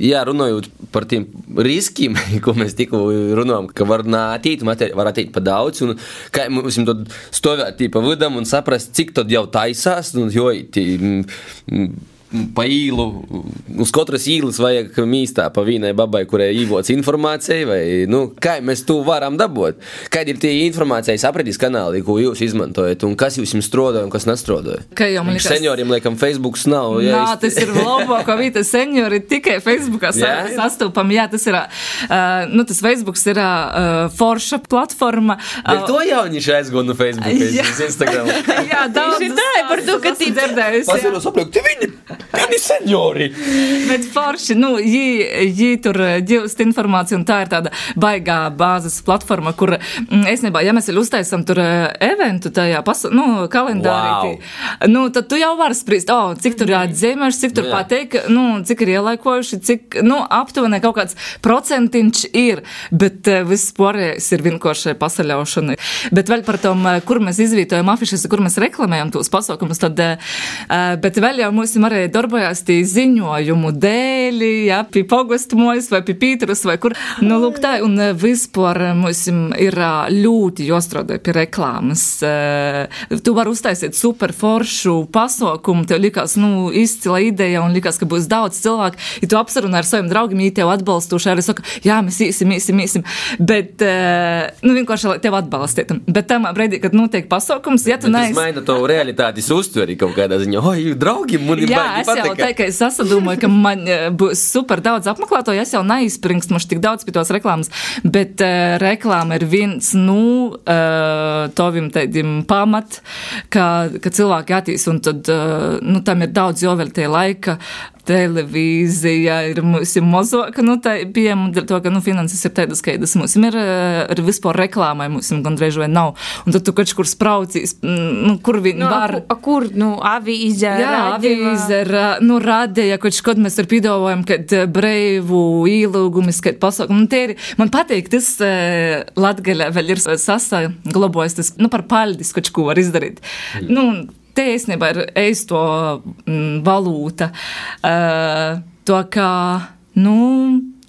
jā, runājot par tiem riskiem, ko mēs tikko runājām, ka var nātīt, var attīt pa daudz, un kā mums tad stovēt pa vidam un saprast, cik tad jau taisās, un jo, tī, pa īlu, uz katras īlas vajag mīstā pa vienai babai, kurai īvots informācija, vai, nu, kā mēs to varam dabūt? Kādi ir tie informācijas apredīs kanāli, ko jūs izmantojat, un kas jums strādā un kas nestrādā? Kā jau man liekas, senioriem, laikam, Facebooks nav. Jā, Nā, tas ir labāko vīta seniori tikai Facebookā sastopam. Jā, tas ir, uh, nu, tas Facebooks ir uh, forša platforma. Uh, Bet to jaunieši aizgūna no Facebook, jā. Instagram. jā, daudz. Tā ir par to, ka tī dzirdējusi. Pasiros apliek, te viņi! Viņi seniori! Bet forši, nu, viņi tur ģilst informāciju, un tā ir tāda baigā bāzes platforma, kur, mm, es nebā, ja mēs vēl uztaisam tur eventu tajā, pas, nu, kalendārī, wow. nu, tad tu jau vari spriest, oh, cik tur jāatzīmēš, cik tur pateik, nu, cik ir ielaikojuši, cik, nu, aptuveni kaut kāds procentiņš ir, bet viss pārējais ir vienkārši pasaļaušana. Bet vēl par tom, kur mēs izvītojam afišas, kur mēs reklamējam tos pasaukumus, tad, bet vēl jau mums arī darbojās tie ziņojumu dēļ, ja, pie pogastmojas vai pie pītrus vai kur. Nu, lūk, tā, un vispār mums ir ļoti jostrādē pie reklāmas. Tu vari uztaisīt super foršu pasaukumu, tev likās, nu, izcila ideja un likās, ka būs daudz cilvēku. Ja tu apsarunā ar saviem draugiem, ja tev atbalstoši arī saka, jā, mēs īsim, īsim, īsim. Bet, nu, vienkārši, lai tev atbalstītu. Bet tamā brīdī, kad notiek pasaukums, ja tu neesi. Tas maina to realitātes uztveri kaut kādā ziņā. Oi, draugi, man ir jā, es jau tā, ka es sasadomāju, ka man eh, būs super daudz apmeklētāju, es jau neizspringstu tik daudz pie tos reklāmas, bet uh, reklāma ir viens, nu, uh, tovim tādiem pamat, ka, ka cilvēki atīs un tad, uh, nu, tam ir daudz jau vēl tie laika, televīzija ir mums mazāka, nu, tā pieejama, dēļ to, ka, nu, finanses ir tādas, kādas mums ir, ir vispār reklāmai, mums gandrīz vai nav. Un tad tu kaut kur spraucīs, nu, kur viņi nu, var. A, kur, nu, avīze, Jā, avīze, nu, radīja, kaut kad mēs ar pīdovojam, kad breivu īlūgumis, kad pasaukumu. Nu, tie ir, man patīk, tas uh, Latgaļā vēl ir sasaglabojis, tas, nu, par paļdis, kaut ko var izdarīt. Mm. Nu, te īstenībā ir eisto mm, valūta. Uh, to kā, nu,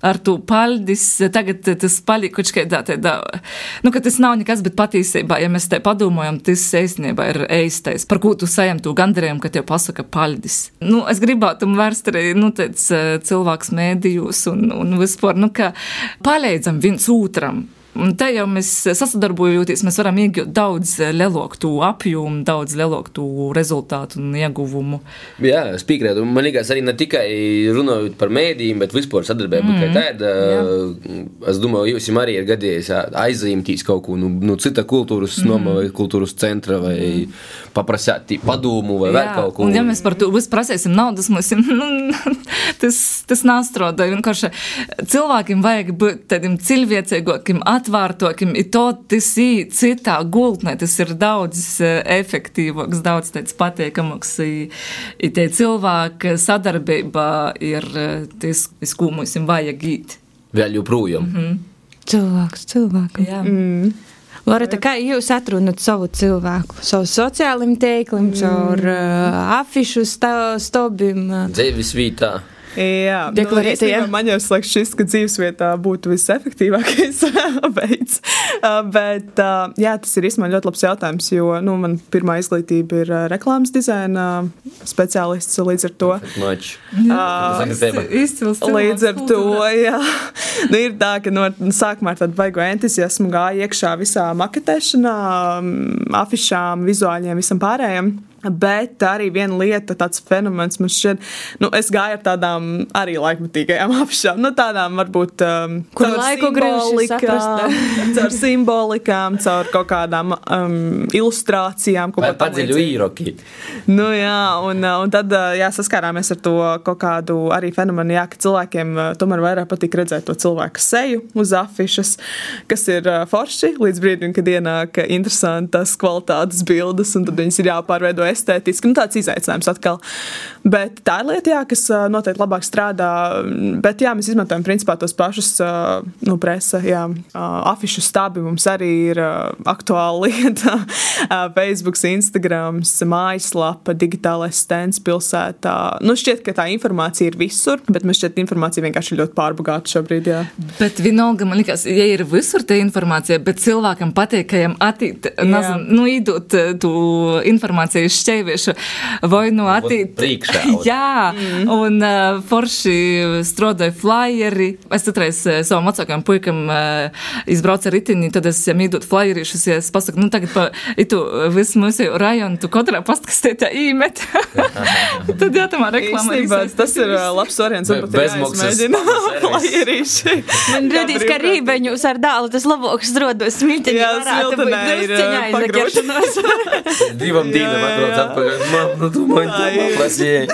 ar to paļdis, tagad tas paliek kaut kādā tādā, nu, ka tas nav nekas, bet patiesībā, ja mēs te padomājam, tas īstenībā ir eistais, par ko tu sajam to gandarījumu, ka tev pasaka paļdis. Nu, es gribētu vērst arī, nu, tāds cilvēks mēdījus un, un vispār, nu, ka palīdzam viens otram Un te jau mēs sasadarbojoties, mēs varam iegūt daudz lielāku to apjomu, daudz lielāku rezultātu un ieguvumu. Jā, es piekrītu. Man liekas, arī ne tikai runājot par mēdījiem, bet vispār sadarbību mm. kā tāda. Es domāju, jums arī ir gadījies aizzīmtīs kaut ko no nu, nu, cita kultūras mm. noma vai kultūras centra vai mm. paprasāt padomu vai jā. vēl kaut ko. Un ja mēs par to visu prasēsim naudas, mums nu, tas, tas nāstroda. Vienkārši cilvēkiem vajag būt tādiem cilvēcīgākiem, atvērtākiem, ir to tas ir citā gultnē, tas ir daudz eh, efektīvāks, daudz tāds patīkamāks. Ir tie cilvēki sadarbība ir tas, ko mums vajag īt. Vēl joprojām. Mm -hmm. Cilvēks, cilvēkam. Jā. Mm. Loreta, kā jūs atrunāt savu cilvēku? Savu sociālim teikliem, mm. caur uh, afišu stobim? Dzīves vietā. Jā, deklarēta. Nu, man jau liekas, šis, ka dzīvesvietā būtu visefektīvākais veids. Uh, bet uh, jā, tas ir īstenībā ļoti labs jautājums, jo nu, man pirmā izglītība ir uh, reklāmas dizaina speciālists līdz ar to. Izcils. Līdz ar to, jā. Nu, ir tā, ka no sākumā ar tādu baigo entuziasmu gāja iekšā visā maketēšanā, afišām, vizuāļiem, visam pārējiem. Bet arī viena lieta, tāds fenomens man šķiet, nu, es gāju ar tādām arī laikmatīgajām apšām, nu, tādām varbūt um, Kur laiku simbolikām, caur simbolikām, caur kaut kādām um, ilustrācijām. Vai padziļu īroki. Nu, jā, un, uh, un tad, uh, jā, saskārāmies ar to kaut kādu arī fenomenu, jā, ka cilvēkiem uh, tomēr vairāk patīk redzēt to cilvēku seju uz afišas, kas ir forši līdz brīdim, kad ienāk interesantas kvalitātes bildes, un tad viņas ir jāpārveido estētiski. Nu, tāds izaicinājums atkal. Bet tā ir lieta, jā, kas noteikti labāk strādā. Bet jā, mēs izmantojam principā tos pašus nu, presa, jā, afišu stabi. Mums arī ir aktuāla lieta. Facebook, Instagram, mājaslapa, digitālais stends pilsētā. Nu, šķiet, ka tā informācija ir visur, bet man šķiet, informācija vienkārši ir ļoti pārbagāta šobrīd. Jā. Bet vienalga, man liekas, ja ir visur tā informācija, bet cilvēkam patīk, ka viņam attīt, nezinu, nu, idot tu informāciju šķēviešu vai no attīt. Jā, mm. un uh, forši strādāja flyeri. Es citreiz uh, savam vecākam puikam uh, izbraucu ar ritini, tad es viņam iedot flyerīšus, ja es pasaku, nu tagad pa itu visu mūsu rajonu, tu katrā pastkastē tā īmet. tad jā, tamā reklāmā. Tas ir uh, labs variants, un pat jāizmēģina flyerīši. Man redzīs, ka rībeņus ar dālu tas labāks rodos smiltiņi. Jā, smiltenē ir pagrūšanās. Divam dīnam atrod atbrauc atpakaļ. Man, nu, tu man paprasīji.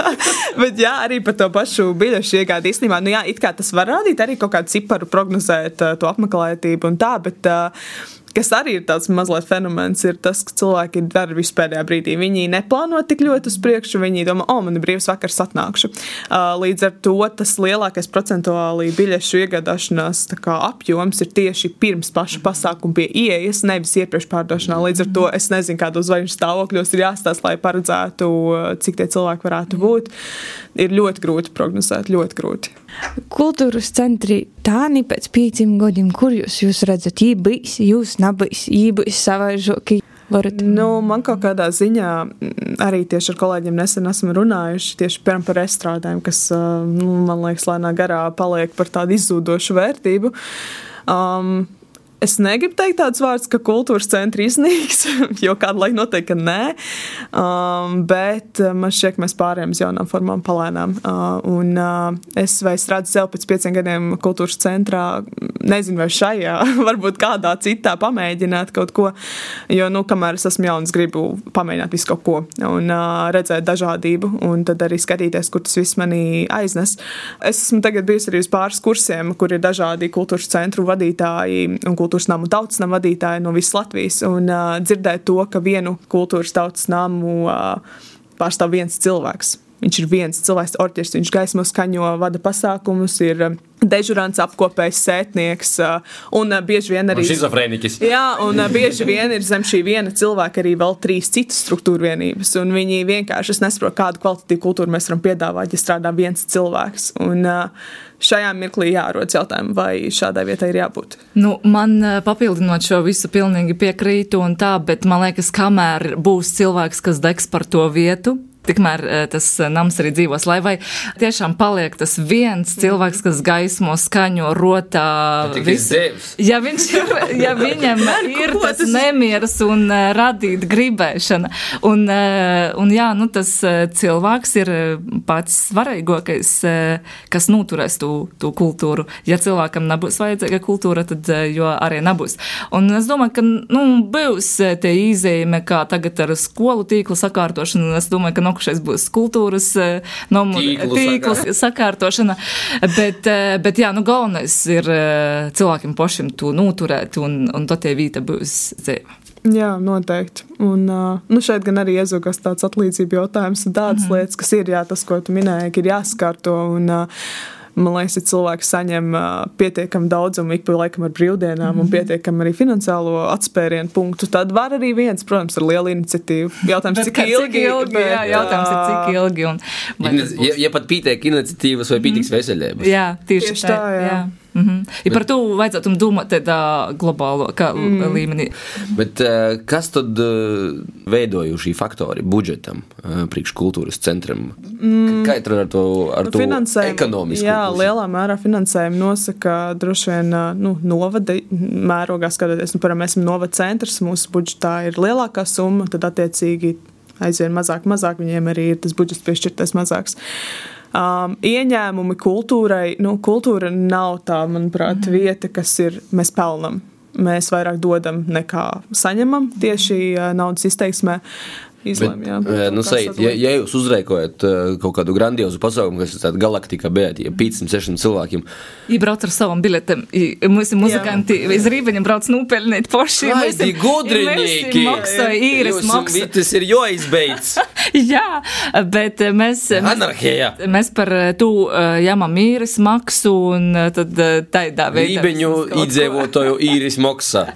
Bet jā, arī par to pašu biļešu iegādi īstenībā, nu jā, it kā tas var rādīt arī kaut kādu ciparu prognozēt to apmeklētību un tā, bet uh, kas arī ir tāds mazliet fenomens, ir tas, ka cilvēki dara visu pēdējā brīdī. Viņi neplāno tik ļoti uz priekšu, viņi domā, o, man ir brīvs vakars, atnākšu. Līdz ar to tas lielākais procentuāli biļešu iegādāšanās apjoms ir tieši pirms paša pasākuma pie ieejas, nevis iepriekš pārdošanā. Līdz ar to es nezinu, kādos zvaigžņu stāvokļos ir jāstāsta, lai paredzētu, cik tie cilvēki varētu būt. Ir ļoti grūti prognozēt, ļoti grūti. Kultūras centri tāni pēc pieciem gadiem, kur jūs, jūs redzat, ībīs, jūs nabīs, ībīs savaižoki? Varat. Nu, man kaut kādā ziņā arī tieši ar kolēģiem nesen esam runājuši tieši par estrādēm, kas, nu, man liekas, lēnā garā paliek par tādu izzūdošu vērtību. Um, Es negribu teikt tādus vārdus, ka kultūras centri iznīks, jo kādu laiku noteikti, ka nē. Um, bet uh, man šķiet, ka mēs pārējām uz jaunām formām palēnām. Uh, un uh, es vai es redzu sev pēc pieciem gadiem kultūras centrā, nezinu, vai šajā, varbūt kādā citā pamēģināt kaut ko. Jo, nu, kamēr es esmu jauns, gribu pamēģināt visu kaut ko un uh, redzēt dažādību, un tad arī skatīties, kur tas viss manī aiznes. Es esmu tagad bijusi arī uz pāris kursiem, kur ir dažādi kultūras centru vadītāji un kultūras kultūras namu tautas namu vadītāji no visas Latvijas un uh, dzirdēt to, ka vienu kultūras tautas namu uh, pārstāv viens cilvēks. Viņš ir viens cilvēks, orķestris, viņš gaismo skaņo, vada pasākumus, ir dežurants, apkopējs, sētnieks un bieži vien arī schizofrēniķis. Jā, un bieži vien ir zem šī viena cilvēka arī vēl trīs citas struktūra vienības, un viņi vienkārši, es nesaprotu, kādu kvalitatīvu kultūru mēs varam piedāvāt, ja strādā viens cilvēks. Un, šajā mirklī jārodas jautājumi, vai šādai vietai ir jābūt. Nu, man papildinot šo visu, pilnīgi piekrītu, un tā, bet man liekas, kamēr būs cilvēks, kas degs par to vietu, tikmēr eh, tas eh, nams arī dzīvos, lai vai tiešām paliek tas viens cilvēks, kas gaismo, skaņo, rotā. Visu. Ja, viņš ir, ja viņam ir tas nemieras un uh, radīt gribēšana, un, un jā, nu tas cilvēks ir pats svarīgākais, kas noturēs tu, tu kultūru. Ja cilvēkam nebūs vajadzīga kultūra, tad jo arī nebūs. Un es domāju, ka, nu, būs tie īzīme, kā tagad ar skolu tīklu sakārtošanu, un es domāju, ka nākušais būs kultūras eh, nomu, Tīklu tīkls sakārtošana. Bet, eh, bet jā, nu galvenais ir eh, cilvēkiem pašiem to noturēt, un, un tad tie vīta būs dzīve. Jā, noteikti. Un nu šeit gan arī iezūgas tāds atlīdzību jautājums un tādas mm -hmm. lietas, kas ir jā, tas, ko tu minēji, ir jāskārto. Un, man liekas, ja cilvēks saņem pietiekami daudzumu ik pa laikam ar brīvdienām mm -hmm. un mhm. pietiekami arī finansiālo atspērienu punktu, tad var arī viens, protams, ar lielu iniciatīvu. Jautājums, cik ilgi? Cik ilgi bet, jā, jautājums ir, cik ilgi. Un, ja, ja pat pietiek iniciatīvas vai pietiks mm -hmm. veseļības. Jā, tieši, tieši tā. tā jā. Jā. Mm -hmm. Ja par to vajadzētu domāt tādā globālo mm. līmenī. Bet kas tad veidoja šī faktori budžetam, priekškultūras centram? Mm. Kā ir ar to, ar nu, to ekonomisku? Jā, pusi? lielā mērā finansējumu nosaka droši vien nu, novada mērogā skatoties. Nu, piemēram, mēs esam novada centrs, mūsu budžetā ir lielākā summa, tad attiecīgi aizvien mazāk, mazāk viņiem arī ir tas budžets piešķirtais mazāks. Uh, um, ieņēmumi kultūrai. Nu, kultūra nav tā, manuprāt, mm. vieta, kas ir mēs pelnam. Mēs vairāk dodam nekā saņemam tieši uh, naudas izteiksmē izlēma. Bet, nu, sajūt, ja, ja jūs uzrēkojat kaut kādu grandiozu pasaukumu, kas ir tāda galaktika, bet ja 500, 600 cilvēkiem. Iebrauc ar savam biletem. Mūsu muzikanti iz Rībeņa brauc nupelnīt poši. Ai, tie gudrinieki! Maksoja īres maksu. Tas ir joizbeidz. Jā, bet mēs. Anarhija. Mēs, mēs par to jāmam īres maksu un tad tādā veidā. Rībeņu iedzīvotāju īres maksa.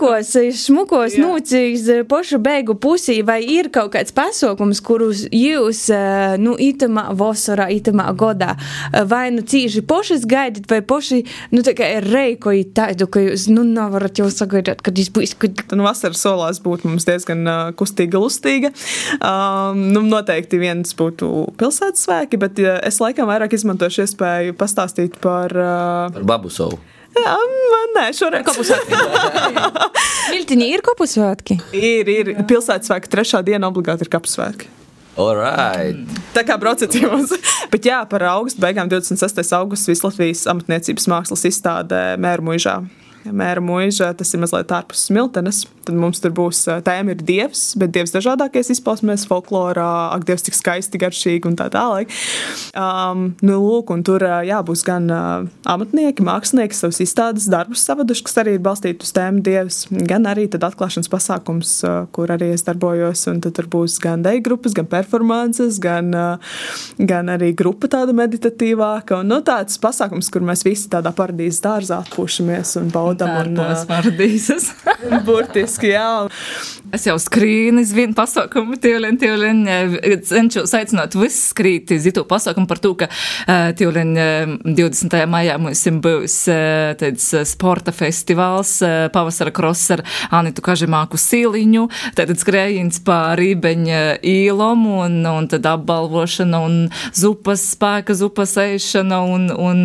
Kos, šmukos nūcīs pošu beigu pusi diskusija, vai ir kaut kāds pasākums, kurus jūs, eh, nu, itamā vasarā, itamā godā, eh, vai nu cīži pošas gaidat, vai poši, nu, tā kā ir reikoji tādu, ka jūs, nu, nevarat jau sagaidāt, kad jūs būs, kad. Nu, vasaras solās būtu mums diezgan uh, kustīga, lustīga. Um, nu, noteikti viens būtu pilsētas svēki, bet ja es laikam vairāk izmantošu iespēju pastāstīt par. Uh, par babu savu. Jā, man nē, šoreiz. Kapusvētki. Miltiņi ir kapusvētki? Ir, ir. Pilsētas svētki trešā diena obligāti ir kapusvētki. Right. Tā kā braucat jums. Bet jā, par augustu beigām 26. augusts Vislatvijas amatniecības mākslas izstādē Mēru muižā mēra mūža, tas ir mazliet ārpus smiltenes. Tad mums tur būs tēma ir dievs, bet dievs dažādākais izpausmēs, folklorā, ak, dievs tik skaisti, garšīgi un tā tālāk. Um, nu, lūk, un tur jā, būs gan uh, amatnieki, mākslinieki, savus izstādes darbus savaduši, kas arī ir balstīti uz tēmu dievs, gan arī tad atklāšanas pasākums, uh, kur arī es darbojos, un tad tur būs gan deju grupas, gan performances, gan, uh, gan arī grupa tāda meditatīvāka, un nu, tāds pasākums, kur mēs visi tādā paradīzes dārzā atpūšamies un baudām baudam. Un, uh, paradīzes. burtiski, jā. Es jau skrīnu uz vienu pasaukumu, tīvlien, tīvlien, cenšos aicināt visus skrīt uz itu pasaukumu par to, ka tīvlien 20. maijā mums būs tāds sporta festivāls, pavasara kross ar Anitu Kažemāku Sīliņu, tad skrējiens pa Rībeņa īlom un, un tad apbalvošana un zupas spēka, zupas ēšana un, un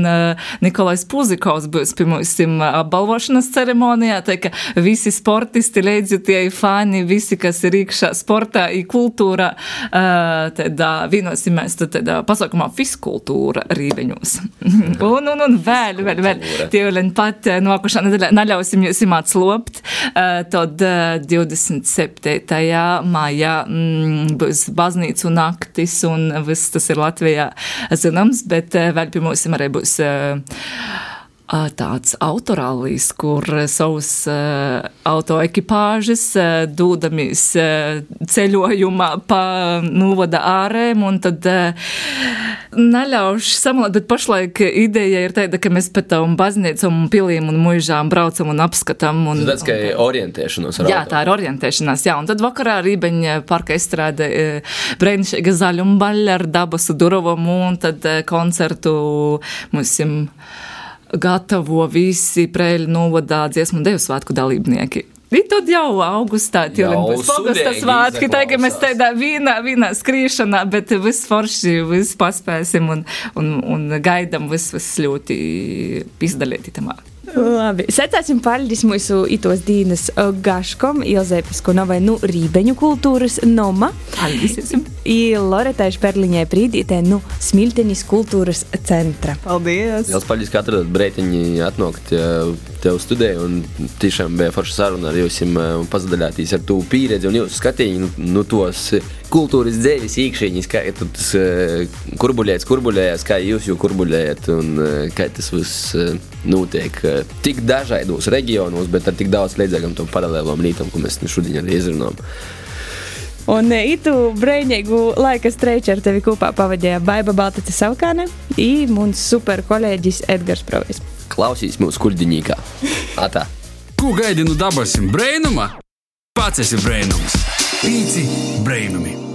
Nikolais Puzikovs būs pie mums apbalvošana apbalvošanas ceremonijā, tā ka visi sportisti, līdzjutēji, fani, visi, kas ir iekšā sportā, i kultūrā, tad vienosimies tādā pasaukumā fiskultūra rīveņos. un, un, un vēl, vēl, vēl, tie vēl pat nokušā nedēļā naļausim jūs imāt slopt, tad 27. maijā mm, būs baznīcu naktis un viss tas ir Latvijā zināms, bet vēl pie mums arī būs tāds autorālīs, kur savus uh, autoekipāžas uh, dūdamies ceļojumā pa novada ārēm un tad neļaušu samalot, bet pašlaik ideja ir tāda, ka mēs pēc tam baznīcam un pilīm un muižām braucam un apskatām. Un, tas kā orientēšanās. Jā, tā ir orientēšanās, jā, un tad vakarā Rībeņa parka izstrāde brēnišķīga zaļumbaļa ar dabas durovumu un tad koncertu mums gatavo visi Prēļu novadā dziesmu un devu svētku dalībnieki. I tad jau augustā jau būs augusta svētki, tagad mēs tādā vīnā, vīnā skrīšanā, bet viss forši, viss paspēsim un, un, un gaidam viss, viss ļoti izdalīti tamā. Labi, secēsim paldies mūsu itos dīnas gaškom, Ilzē Piskunovai, nu, rībeņu kultūras noma. Paldies! I Loretai Šperliņai prīdītē, nu, Smiltenis kultūras centra. Paldies! Liels paldies, ka atradat breitiņi atnākt tev studēju un tiešām bija forša saruna ar un pazadaļāties ar tu pieredzi un jūsu skatījumu, nu, nu tos kultūras dzēvis īkšķiņas, kā tas kurbuļēts, kurbuļējās, kā jūs jau kurbuļējat un kā tas viss notiek tik dažādos reģionos, bet ar tik daudz līdzīgām tam paralēlām lītām, ko mēs šodien arī izrunājam. Un itu brīvīgu laika streiču ar tevi kopā pavadīja Baiba Baltace Saukāne un mūsu super kolēģis Edgars Provis. Klausīs mūsu kuģiņīgā. Atā! Ko gaidi no dabasim brēnuma? Pats esi brēnums! Pīci brēnumi!